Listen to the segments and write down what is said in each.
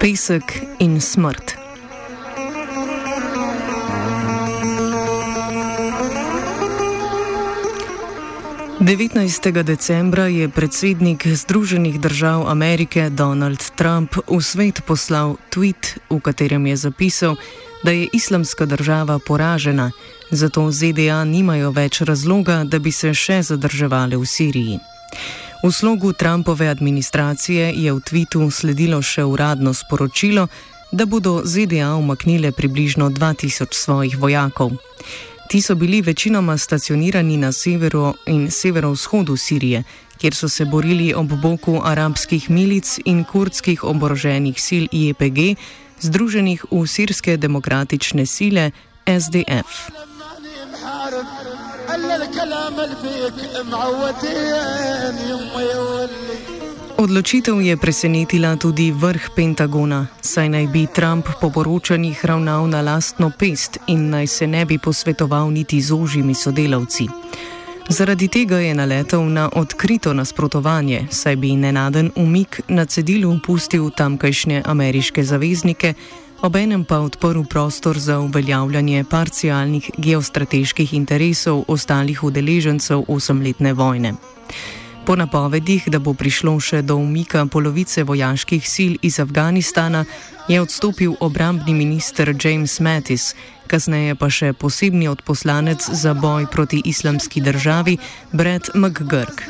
Pesek in smrt. Devetnajstega decembra je predsednik Združenih držav Amerike Donald Trump v svet poslal tweet, v katerem je zapisal, da je islamska država poražena, zato ZDA nimajo več razloga, da bi se še zadrževali v Siriji. V slogu Trumpove administracije je v tvitu sledilo še uradno sporočilo, da bodo ZDA umaknile približno 2000 svojih vojakov. Ti so bili večinoma stacionirani na severu in severovzhodu Sirije, kjer so se borili ob boku arabskih milic in kurdskih oboroženih sil IEPG, združenih v sirske demokratične sile SDF. Odločitev je presenetila tudi vrh Pentagona, saj naj bi Trump po poročanjih ravnal na lastno pest in naj se ne bi posvetoval niti z ožjimi sodelavci. Zaradi tega je naletel na odkrito nasprotovanje, saj bi nenaden umik na cedilu pustil tamkajšnje ameriške zaveznike, obenem pa odprl prostor za uveljavljanje parcialnih geostrateških interesov ostalih udeležencev osemletne vojne. Po napovedih, da bo prišlo še do umika polovice vojaških sil iz Afganistana, je odstopil obrambni minister James Mattis, kasneje pa še posebni odposlanec za boj proti islamski državi Brett McGurk.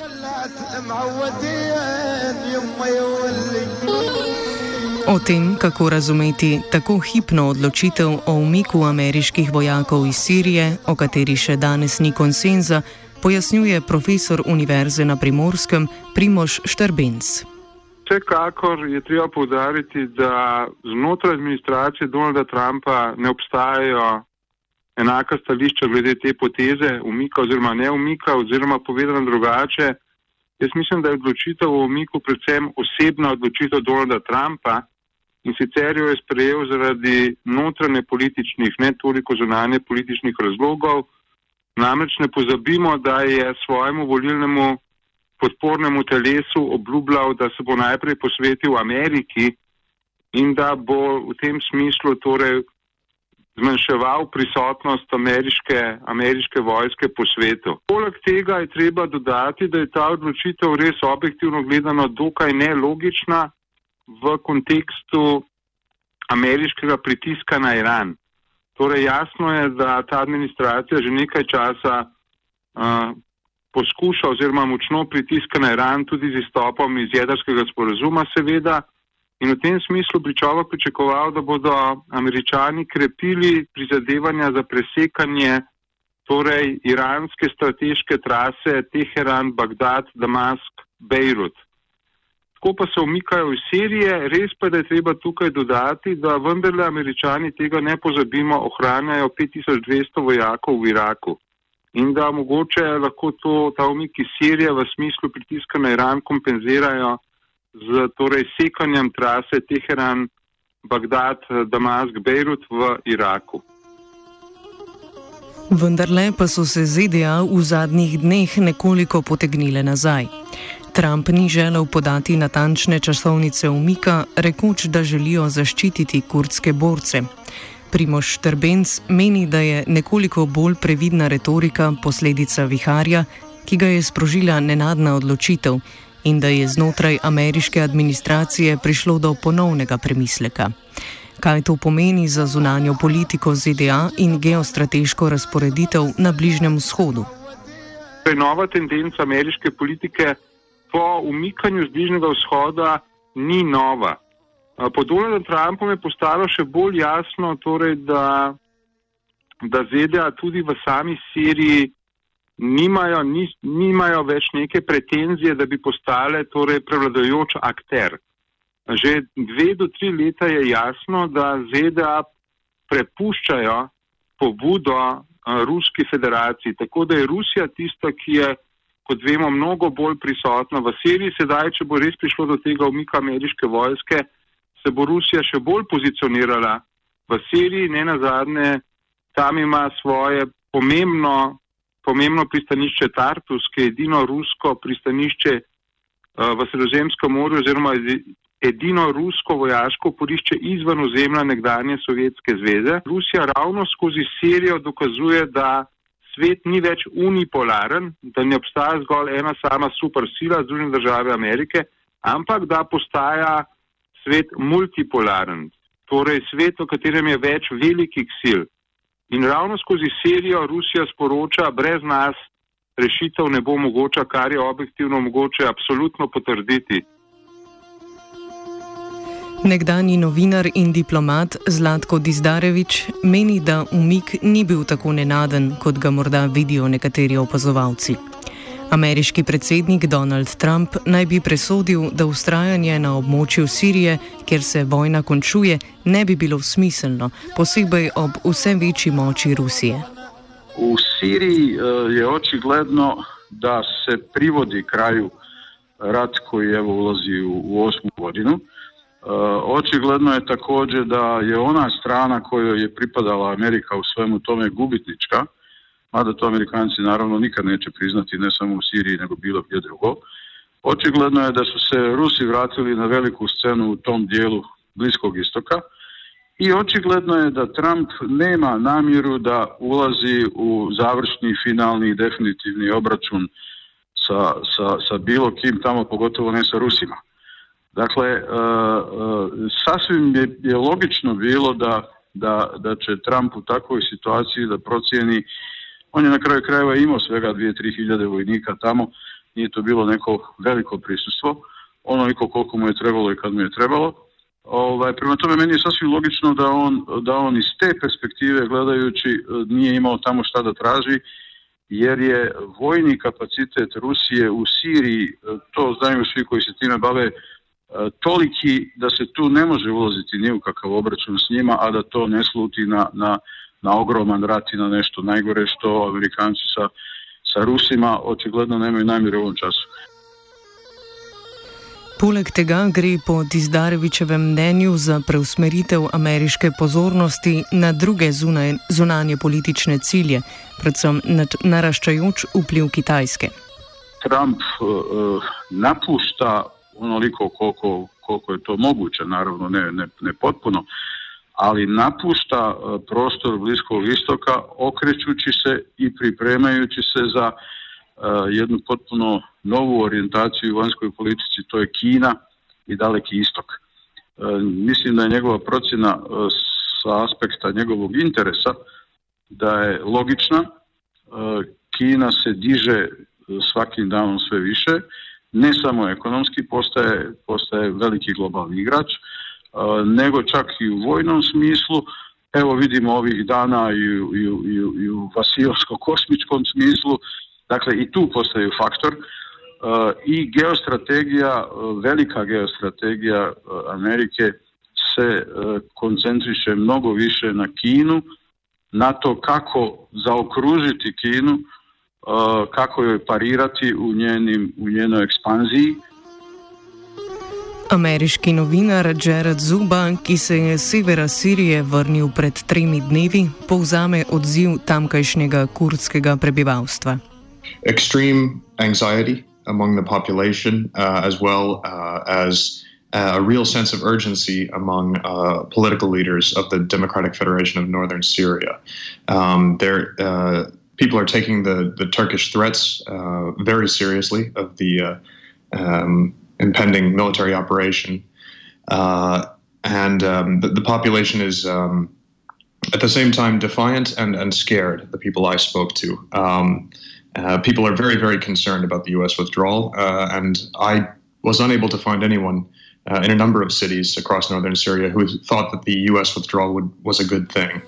O tem, kako razumeti tako hipno odločitev o umiku ameriških vojakov iz Sirije, o kateri še danes ni konsenza, pojasnjuje profesor Univerze na Primorskem Primoš Štrbenc. Vsekakor je treba povdariti, da znotraj administracije Donalda Trumpa ne obstajajo enaka stališča glede te poteze, umika oziroma ne umika, oziroma povedano drugače. Jaz mislim, da je odločitev o umiku predvsem osebna odločitev Donalda Trumpa in sicer jo je sprejel zaradi notranje političnih, ne toliko zunanje političnih razlogov. Namreč ne pozabimo, da je svojemu volilnemu podpornemu telesu obljubljal, da se bo najprej posvetil Ameriki in da bo v tem smislu torej zmanjševal prisotnost ameriške, ameriške vojske po svetu. Poleg tega je treba dodati, da je ta odločitev res objektivno gledano dokaj nelogična v kontekstu ameriškega pritiska na Iran. Torej, jasno je, da ta administracija že nekaj časa uh, poskuša oziroma močno pritiska na Iran tudi z izstopom iz jedrskega sporazuma, seveda. In v tem smislu bi človek pričakoval, da bodo američani krepili prizadevanja za presekanje torej, iranske strateške trase Teheran, Bagdad, Damask, Bejrut tako pa se umikajo iz Sirije. Res pa je, da je treba tukaj dodati, da vendarle američani tega ne pozabimo, ohranjajo 5200 vojakov v Iraku in da mogoče lahko to, ta umik iz Sirije v smislu pritiska na Iran kompenzirajo z torej sekanjem trase Teheran, Bagdad, Damask, Bejrut v Iraku. Vendarle pa so se ZDA v zadnjih dneh nekoliko potegnile nazaj. Trump ni želel podati natančne časovnice umika, rekoč, da želijo zaščititi kurdske borce. Primoš Trbenc meni, da je nekoliko bolj previdna retorika posledica viharja, ki ga je sprožila nenadna odločitev in da je znotraj ameriške administracije prišlo do ponovnega premisleka. Kaj to pomeni za zunanjo politiko ZDA in geostrateško razporeditev na Bližnjem vzhodu? To je nova tendenca ameriške politike po umikanju z Bližnjega vzhoda ni nova. Po Donaldu Trumpu je postalo še bolj jasno, torej, da, da ZDA tudi v sami Siriji nimajo, ni, nimajo več neke pretenzije, da bi postale torej, prevladojoč akter. Že dve do tri leta je jasno, da ZDA prepuščajo pobudo Ruski federaciji, tako da je Rusija tista, ki je kot vemo, mnogo bolj prisotna v Siriji. Sedaj, če bo res prišlo do tega umika ameriške vojske, se bo Rusija še bolj pozicionirala v Siriji, ne na zadnje, tam ima svoje pomembno, pomembno pristanišče Tartus, ki je edino rusko pristanišče uh, v Sredozemskem morju oziroma edino rusko vojaško porišče izven ozemlja nekdanje Sovjetske zveze. Rusija ravno skozi Sirijo dokazuje, da svet ni več unipolaren, da ne obstaja zgolj ena sama supersila Združene države Amerike, ampak da postaja svet multipolaren, torej svet, v katerem je več velikih sil. In ravno skozi Sirijo Rusija sporoča, brez nas rešitev ne bo mogoča, kar je objektivno mogoče absolutno potrditi. Nekdani novinar in diplomat Zlatko Dizdarevič meni, da umik ni bil tako nenaden, kot ga morda vidijo nekateri opazovalci. Ameriški predsednik Donald Trump naj bi presodil, da ustrajanje na območju Sirije, kjer se vojna končuje, ne bi bilo smiselno, posebej ob vse večji moči Rusije. V Siriji eh, je očigledno, da se privodi kraju rat, ki je v ulazi v osmo godinu. E, očigledno je također da je ona strana kojoj je pripadala Amerika u svemu tome gubitnička, mada to Amerikanci naravno nikad neće priznati ne samo u Siriji nego bilo gdje drugo. Očigledno je da su se Rusi vratili na veliku scenu u tom dijelu Bliskog istoka i očigledno je da Trump nema namjeru da ulazi u završni, finalni i definitivni obračun sa, sa, sa bilo kim tamo, pogotovo ne sa Rusima. Dakle, e, e, sasvim je, je logično bilo da, da, da će Trump u takvoj situaciji da procijeni, on je na kraju krajeva imao svega 2-3 hiljade vojnika tamo, nije to bilo neko veliko prisustvo, onoliko koliko mu je trebalo i kad mu je trebalo. Ovaj, prema tome meni je sasvim logično da on, da on iz te perspektive gledajući e, nije imao tamo šta da traži, jer je vojni kapacitet Rusije u Siriji, to znaju svi koji se time bave, toliki da se tu ne može ulaziti ni u kakav obračun s njima, a da to ne sluti na, na, na ogroman rat i na nešto najgore što Amerikanci sa, sa Rusima očigledno nemaju namjere u ovom času. Poleg tega gre po Dizdarevičevem mnenju za preusmeritev ameriške pozornosti na druge zunaj, zunanje politične cilje, predvsem naraščajoč vpliv Kitajske. Trump uh, napušta onoliko koliko, koliko je to moguće, naravno ne, ne, ne potpuno, ali napušta e, prostor Bliskog istoka okrećući se i pripremajući se za uh, jednu potpuno novu orijentaciju u vanjskoj politici, to je Kina i daleki istok. Uh, mislim da je njegova procjena sa aspekta njegovog interesa da je logična, Kina se diže svakim danom sve više ne samo ekonomski postaje, postaje veliki globalni igrač, e, nego čak i u vojnom smislu. Evo vidimo ovih dana i, u, i, u, i u vasijovsko-kosmičkom smislu, dakle i tu postaju faktor e, i geostrategija, e, velika geostrategija Amerike se koncentriše mnogo više na Kinu, na to kako zaokružiti Kinu, kako joj parirati u, njenim, u njenoj ekspanziji. Ameriški novinar Jared Zuba, ki se je z severa Sirije vrnil pred tremi dnevi, povzame odziv tamkajšnjega kurdskega prebivalstva. Extreme anxiety among the population, uh, as well uh, as uh, a real sense of urgency among uh, political leaders of the Democratic Federation of Northern Syria. Um, there, uh, people are taking the the Turkish threats uh, very seriously of the uh, um, impending military operation. Uh, and um, the, the, population is um, at the same time defiant and, and scared, the people I spoke to. Um, uh, people are very, very concerned about the U.S. withdrawal, uh, and I was unable to find anyone uh, in a number of cities across northern Syria who thought that the U.S. withdrawal would, was a good thing.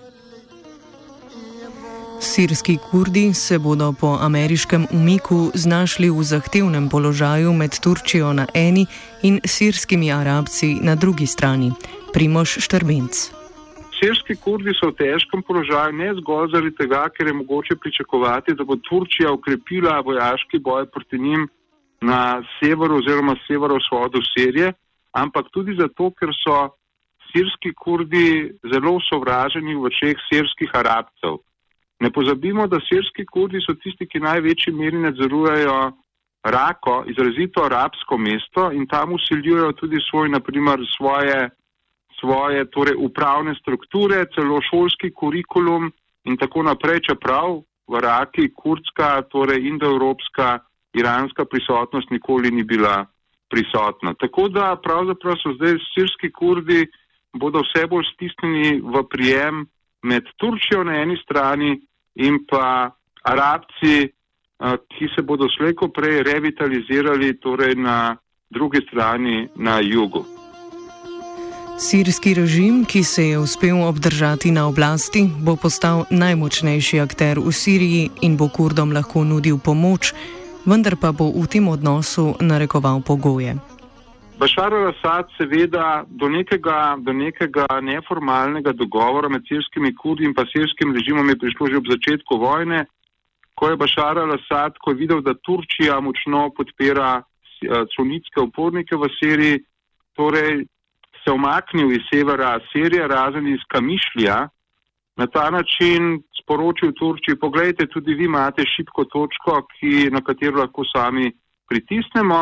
Sirski kurdi se bodo po ameriškem umiku znašli v zahtevnem položaju med Turčijo na eni in sirskimi arabci na drugi strani. Primoš Štrbenc. Sirski kurdi so v težkem položaju ne zgolj zaradi tega, ker je mogoče pričakovati, da bo Turčija ukrepila vojaški boj proti njim na severu oziroma severovzhodu Sirije, ampak tudi zato, ker so sirski kurdi zelo sovraženi v očeh sirskih arabcev. Ne pozabimo, da sirski kurdi so tisti, ki največji meri nadzorujejo Rako, izrazito arabsko mesto in tam usiljujejo tudi svoj, naprimer, svoje, svoje torej upravne strukture, celo šolski kurikulum in tako naprej, čeprav v Raki kurdska, torej indoevropska, iranska prisotnost nikoli ni bila prisotna. Tako da pravzaprav so zdaj sirski kurdi bodo vse bolj stisnjeni v prijem med Turčijo na eni strani in pa Arabci, ki se bodo slejko prej revitalizirali torej na drugi strani, na jugu. Sirski režim, ki se je uspel obdržati na oblasti, bo postal najmočnejši akter v Siriji in bo Kurdom lahko nudil pomoč, vendar pa bo v tem odnosu narekoval pogoje. Bašar al-Assad seveda do nekega, do nekega neformalnega dogovora med sirskimi kurdi in pa sirskim režimom je prišlo že ob začetku vojne, ko je Bašar al-Assad, ko je videl, da Turčija močno podpira eh, sunitske upornike v Siriji, torej se omaknil iz severa Sirije, razen iz Kamišlja, na ta način sporočil Turčiji, pogledajte, tudi vi imate šipko točko, ki, na katero lahko sami pritisnemo.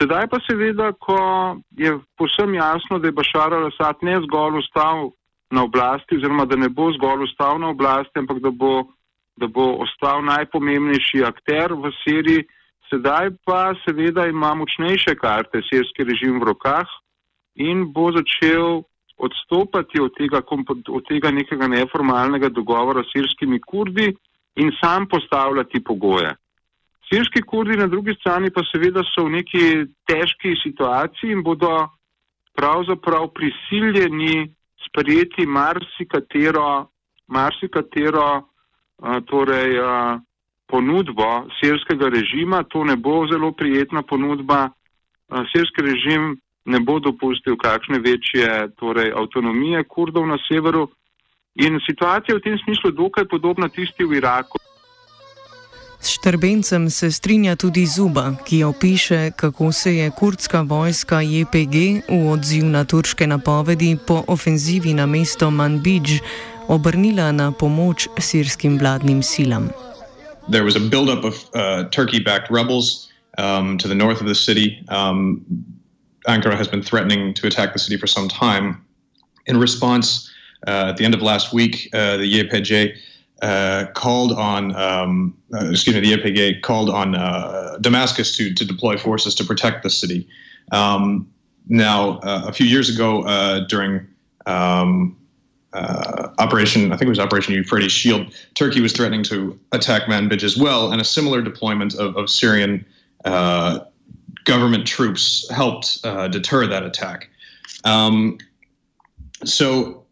Sedaj pa seveda, ko je posem jasno, da je Bašar al-Assad ne zgolj ostal na oblasti, oziroma da ne bo zgolj ostal na oblasti, ampak da bo, da bo ostal najpomembnejši akter v Siriji, sedaj pa seveda ima močnejše karte sirski režim v rokah in bo začel odstopati od tega, od tega nekega neformalnega dogovora s sirskimi kurdi in sam postavljati pogoje. Sirski kurdi na drugi strani pa seveda so v neki težki situaciji in bodo pravzaprav prisiljeni sprejeti marsikatero, marsikatero torej, ponudbo sirskega režima. To ne bo zelo prijetna ponudba. Sirski režim ne bo dopustil kakšne večje torej, avtonomije kurdov na severu. In situacija je v tem smislu dokaj podobna tisti v Iraku. S Štrbencem se strinja tudi Zuba, ki opiše, kako se je kurdska vojska JPG v odziv na turške napovedi po ofenzivi na mesto Manbij obrnila na pomoč sirskim vladnim silam. There was a buildup of uh, Turkey backed rebels um, to the north of the city. Um, Ankara has been threatening to attack the city for some time. In response, uh, at the end of last week, uh, the YPG uh, called on, um, uh, excuse me, the YPG called on uh, Damascus to, to deploy forces to protect the city. Um, now, uh, a few years ago, uh, during um, uh, Operation, I think it was Operation Euphrates Shield, Turkey was threatening to attack Manbij as well, and a similar deployment of, of Syrian government troops helped deter that attack. Um, so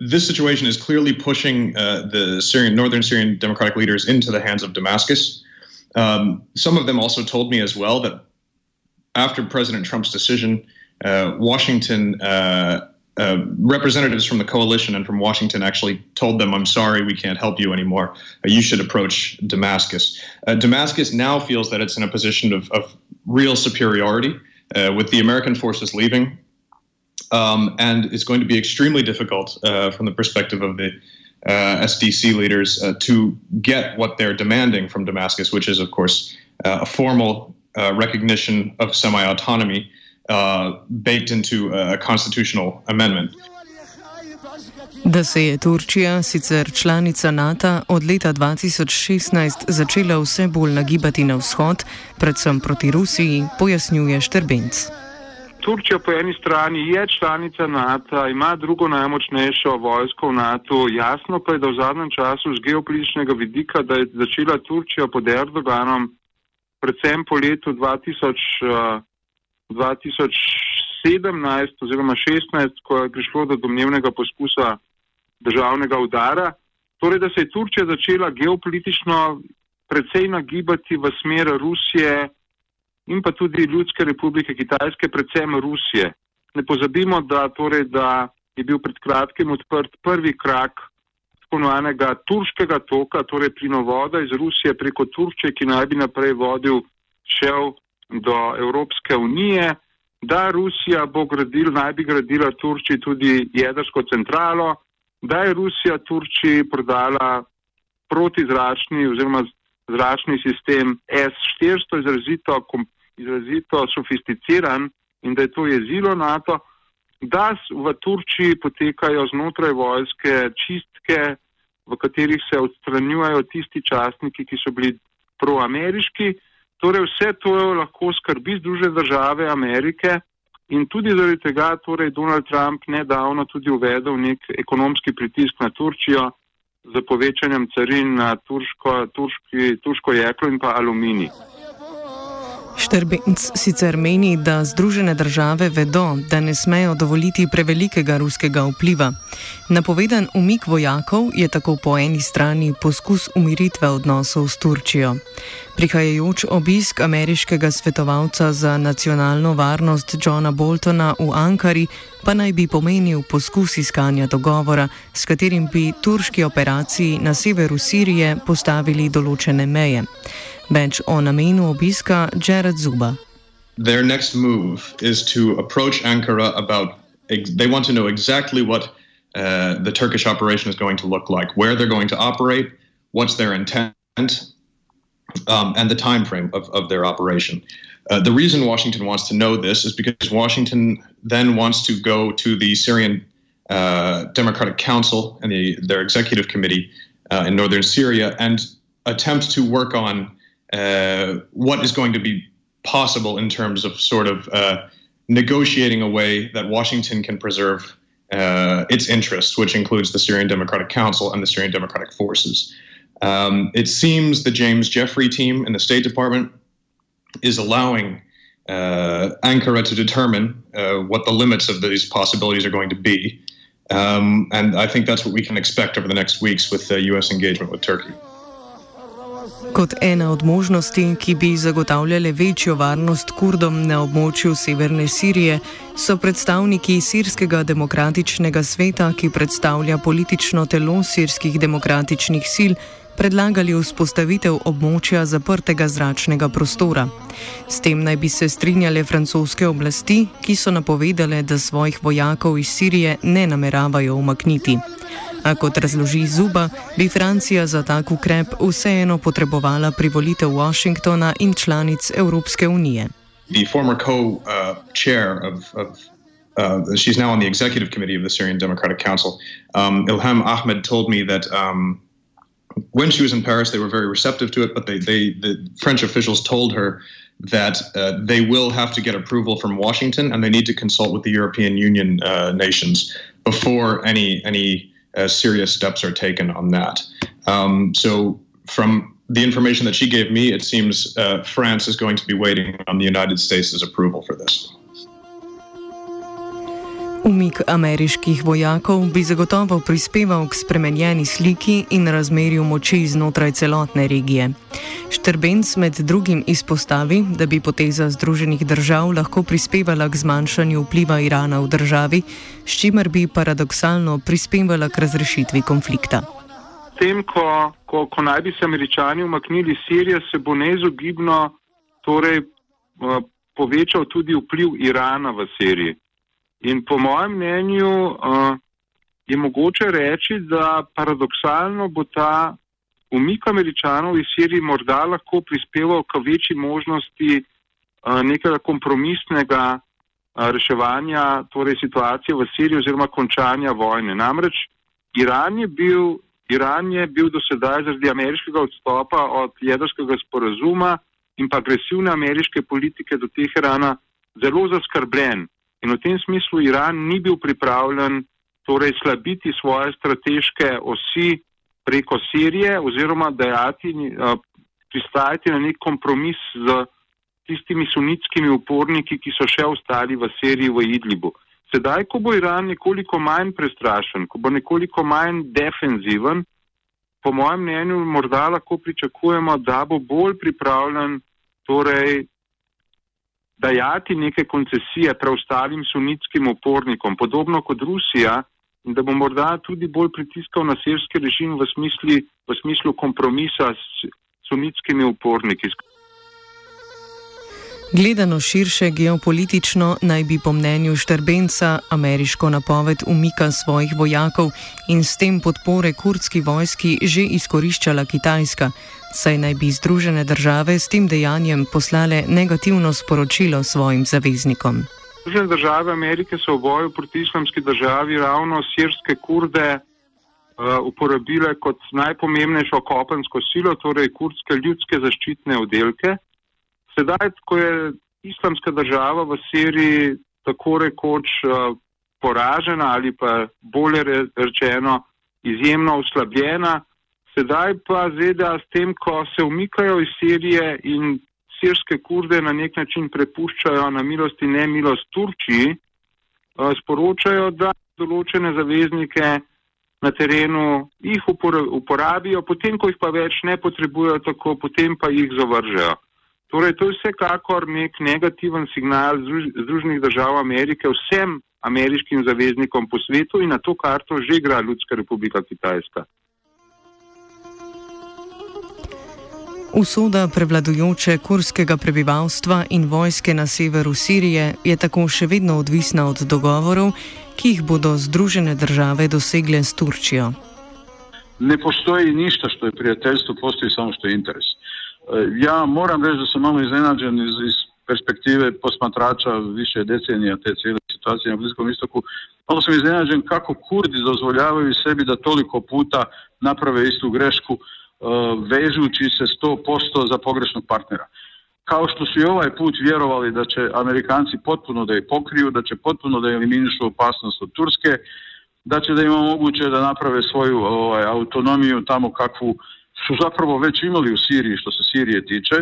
this situation is clearly pushing uh, the Syrian, northern Syrian democratic leaders into the hands of Damascus. Um, some of them also told me as well that after President Trump's decision, uh, Washington uh, uh representatives from the coalition and from Washington actually told them, "I'm sorry, we can't help you anymore. Uh, you should approach Damascus." Uh, Damascus now feels that it's in a position of, of real superiority, with the American forces leaving um, and it's going to be extremely difficult uh, from the perspective of the uh, SDC leaders uh, to get what they're demanding from Damascus, which is, of course, uh, a formal uh, recognition of semi autonomy uh, baked into a constitutional amendment. Da se je Turčija, sicer članica NATO, od leta 2016 začela vse bolj nagibati na vzhod, predvsem proti Rusiji, pojasnjuje Štrbenc. Turčija po eni strani je članica NATO, ima drugo najmočnejšo vojsko v NATO, jasno pa je, da v zadnjem času z geopolitičnega vidika, da je začela Turčija pod Erdoganom, predvsem po letu 2000, 2017 oziroma 2016, ko je prišlo do domnevnega poskusa državnega udara, torej da se je Turčija začela geopolitično precej nagibati v smer Rusije in pa tudi Ljudske republike Kitajske, predvsem Rusije. Ne pozabimo, da, torej, da je bil pred kratkim odprt prvi krak tako imenovanega turškega toka, torej plinovoda iz Rusije preko Turčije, ki naj bi naprej vodil šel do Evropske unije, da Rusija bo gradila, naj bi gradila Turčiji tudi jedrsko centralo, da je Rusija Turčiji prodala protizračni oziroma zračni sistem S-400 izrazito, izrazito sofisticiran in da je to jezilo NATO, da v Turčiji potekajo znotraj vojske čistke, v katerih se odstranjujejo tisti častniki, ki so bili proameriški. Torej vse to lahko skrbi Združene države Amerike, In tudi zaradi tega torej Donald Trump nedavno tudi uvedel nek ekonomski pritisk na Turčijo z povečanjem carin na turško, turški, turško jeklo in pa aluminij. Štrbenc sicer meni, da Združene države vedo, da ne smejo dovoliti prevelikega ruskega vpliva. Napovedan umik vojakov je tako po eni strani poskus umiritve odnosov s Turčijo. Prihajajoč obisk ameriškega svetovalca za nacionalno varnost Johna Boltona v Ankari pa naj bi pomenil poskus iskanja dogovora, s katerim bi turški operaciji na severu Sirije postavili določene meje. Več o namenu obiska Jared Zuba. Their next move is to approach Ankara about. They want to know exactly what uh, the Turkish operation is going to look like, where they're going to operate, what's their intent, um, and the time frame of, of their operation. Uh, the reason Washington wants to know this is because Washington then wants to go to the Syrian uh, Democratic Council and the, their executive committee uh, in northern Syria and attempt to work on uh, what is going to be possible in terms of sort of uh, negotiating a way that Washington can preserve uh, its interests, which includes the Syrian Democratic Council and the Syrian Democratic Forces. Um, it seems the James Jeffrey team in the State Department is allowing uh, Ankara to determine uh, what the limits of these possibilities are going to be. Um, and I think that's what we can expect over the next weeks with the U.S. engagement with Turkey. Kot ena od možnosti, ki bi zagotavljale večjo varnost kurdom na območju severne Sirije, so predstavniki Sirskega demokratičnega sveta, ki predstavlja politično telo sirskih demokratičnih sil, predlagali vzpostavitev območja zaprtega zračnega prostora. S tem naj bi se strinjale francoske oblasti, ki so napovedale, da svojih vojakov iz Sirije ne nameravajo umakniti. A kot razloži Zuba, bi Francija za tak ukrep vseeno potrebovala privolitev Washingtona in članic Evropske unije. The former co-chair uh, of, of uh, she's now on the executive committee of the Syrian Democratic Council. Um, Ilham Ahmed told me that um, when she was in Paris, they were very receptive to it, but they, they the French officials told her that uh, they will have to get approval from Washington and they need to consult with the European Union uh, nations before any any uh, serious steps are taken on that. Um, so, from the information that she gave me, it seems uh, France is going to be waiting on the United States' approval for this. Umik ameriških vojakov bi zagotovo prispeval k spremenjeni sliki in razmerju moči znotraj celotne regije. Štrbenc med drugim izpostavi, da bi poteza Združenih držav lahko prispevala k zmanjšanju vpliva Irana v državi, s čimer bi paradoksalno prispevala k razrešitvi konflikta. Tem, ko, ko, ko naj bi se američani umaknili iz Sirije, se bo neizogibno torej, uh, povečal tudi vpliv Irana v Siriji. In po mojem mnenju uh, je mogoče reči, da paradoksalno bo ta umik američanov iz Sirije morda lahko prispeval k večji možnosti uh, nekega kompromisnega uh, reševanja torej situacije v Siriji oziroma končanja vojne. Namreč Iran je bil, Iran je bil do sedaj zaradi ameriškega odstopa od jedrskega sporazuma in pa agresivne ameriške politike do Teherana zelo zaskrbljen. In v tem smislu Iran ni bil pripravljen torej slabiti svoje strateške osi preko Sirije oziroma dajati, pristajati na nek kompromis z tistimi sunitskimi uporniki, ki so še ostali v Siriji v Idlibu. Sedaj, ko bo Iran nekoliko manj prestrašen, ko bo nekoliko manj defenziven, po mojem mnenju morda lahko pričakujemo, da bo bolj pripravljen torej dajati neke koncesije preostalim sunitskim upornikom, podobno kot Rusija, in da bo morda tudi bolj pritiskal na sirski režim v, smisli, v smislu kompromisa s sunitskimi uporniki. Gledano širše geopolitično naj bi po mnenju Štrbenca ameriško napoved umika svojih vojakov in s tem podpore kurdski vojski že izkoriščala Kitajska, saj naj bi Združene države s tem dejanjem poslale negativno sporočilo svojim zaveznikom. Združene države Amerike so v boju proti islamski državi ravno sirske kurde uh, uporabile kot najpomembnejšo kopensko silo, torej kurdske ljudske zaščitne oddelke. Sedaj, ko je islamska država v Siriji tako rekoč uh, poražena ali pa bolje rečeno izjemno oslabljena, sedaj pa ZDA s tem, ko se umikajo iz Sirije in sirske kurde na nek način prepuščajo na milost in nemilost Turčiji, uh, sporočajo, da določene zaveznike na terenu jih uporabijo, potem, ko jih pa več ne potrebujejo, tako potem pa jih zavržejo. Torej, to je vsekakor nek negativen signal Združenih držav Amerike vsem ameriškim zaveznikom po svetu in na to karto že igra Ljudska republika Kitajska. Usoda prevladujoče kurskega prebivalstva in vojske na severu Sirije je tako še vedno odvisna od dogovorov, ki jih bodo Združene države dosegle s Turčijo. Ne postoji ništa što je prijateljstvo, postoji samo što je interes. Ja moram reći da sam malo iznenađen iz, iz perspektive posmatrača više decenija te cijele situacije na Bliskom istoku. Malo sam iznenađen kako Kurdi dozvoljavaju sebi da toliko puta naprave istu grešku vežući se 100% za pogrešnog partnera. Kao što su i ovaj put vjerovali da će Amerikanci potpuno da je pokriju, da će potpuno da eliminišu opasnost od Turske, da će da im omoguće da naprave svoju ovaj, autonomiju tamo kakvu su zapravo već imali u Siriji što se Sirije tiče.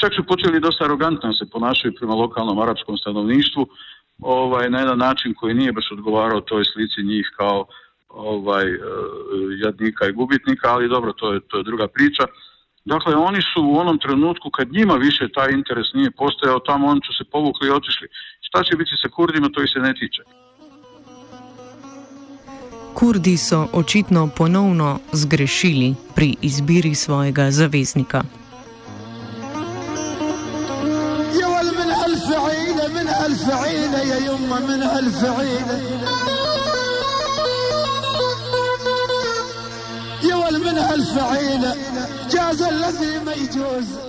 Čak su počeli dosta arogantno se ponašaju prema lokalnom arapskom stanovništvu ovaj, na jedan način koji nije baš odgovarao toj slici njih kao ovaj, jadnika i gubitnika, ali dobro, to je, to je druga priča. Dakle, oni su u onom trenutku kad njima više taj interes nije postojao, tamo oni su se povukli i otišli. Šta će biti sa Kurdima, to ih se ne tiče. Kurdi so očitno ponovno zgrešili pri izbiri svojega zaveznika.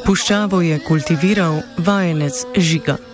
Puščavo je kultiviral vajenec žiga.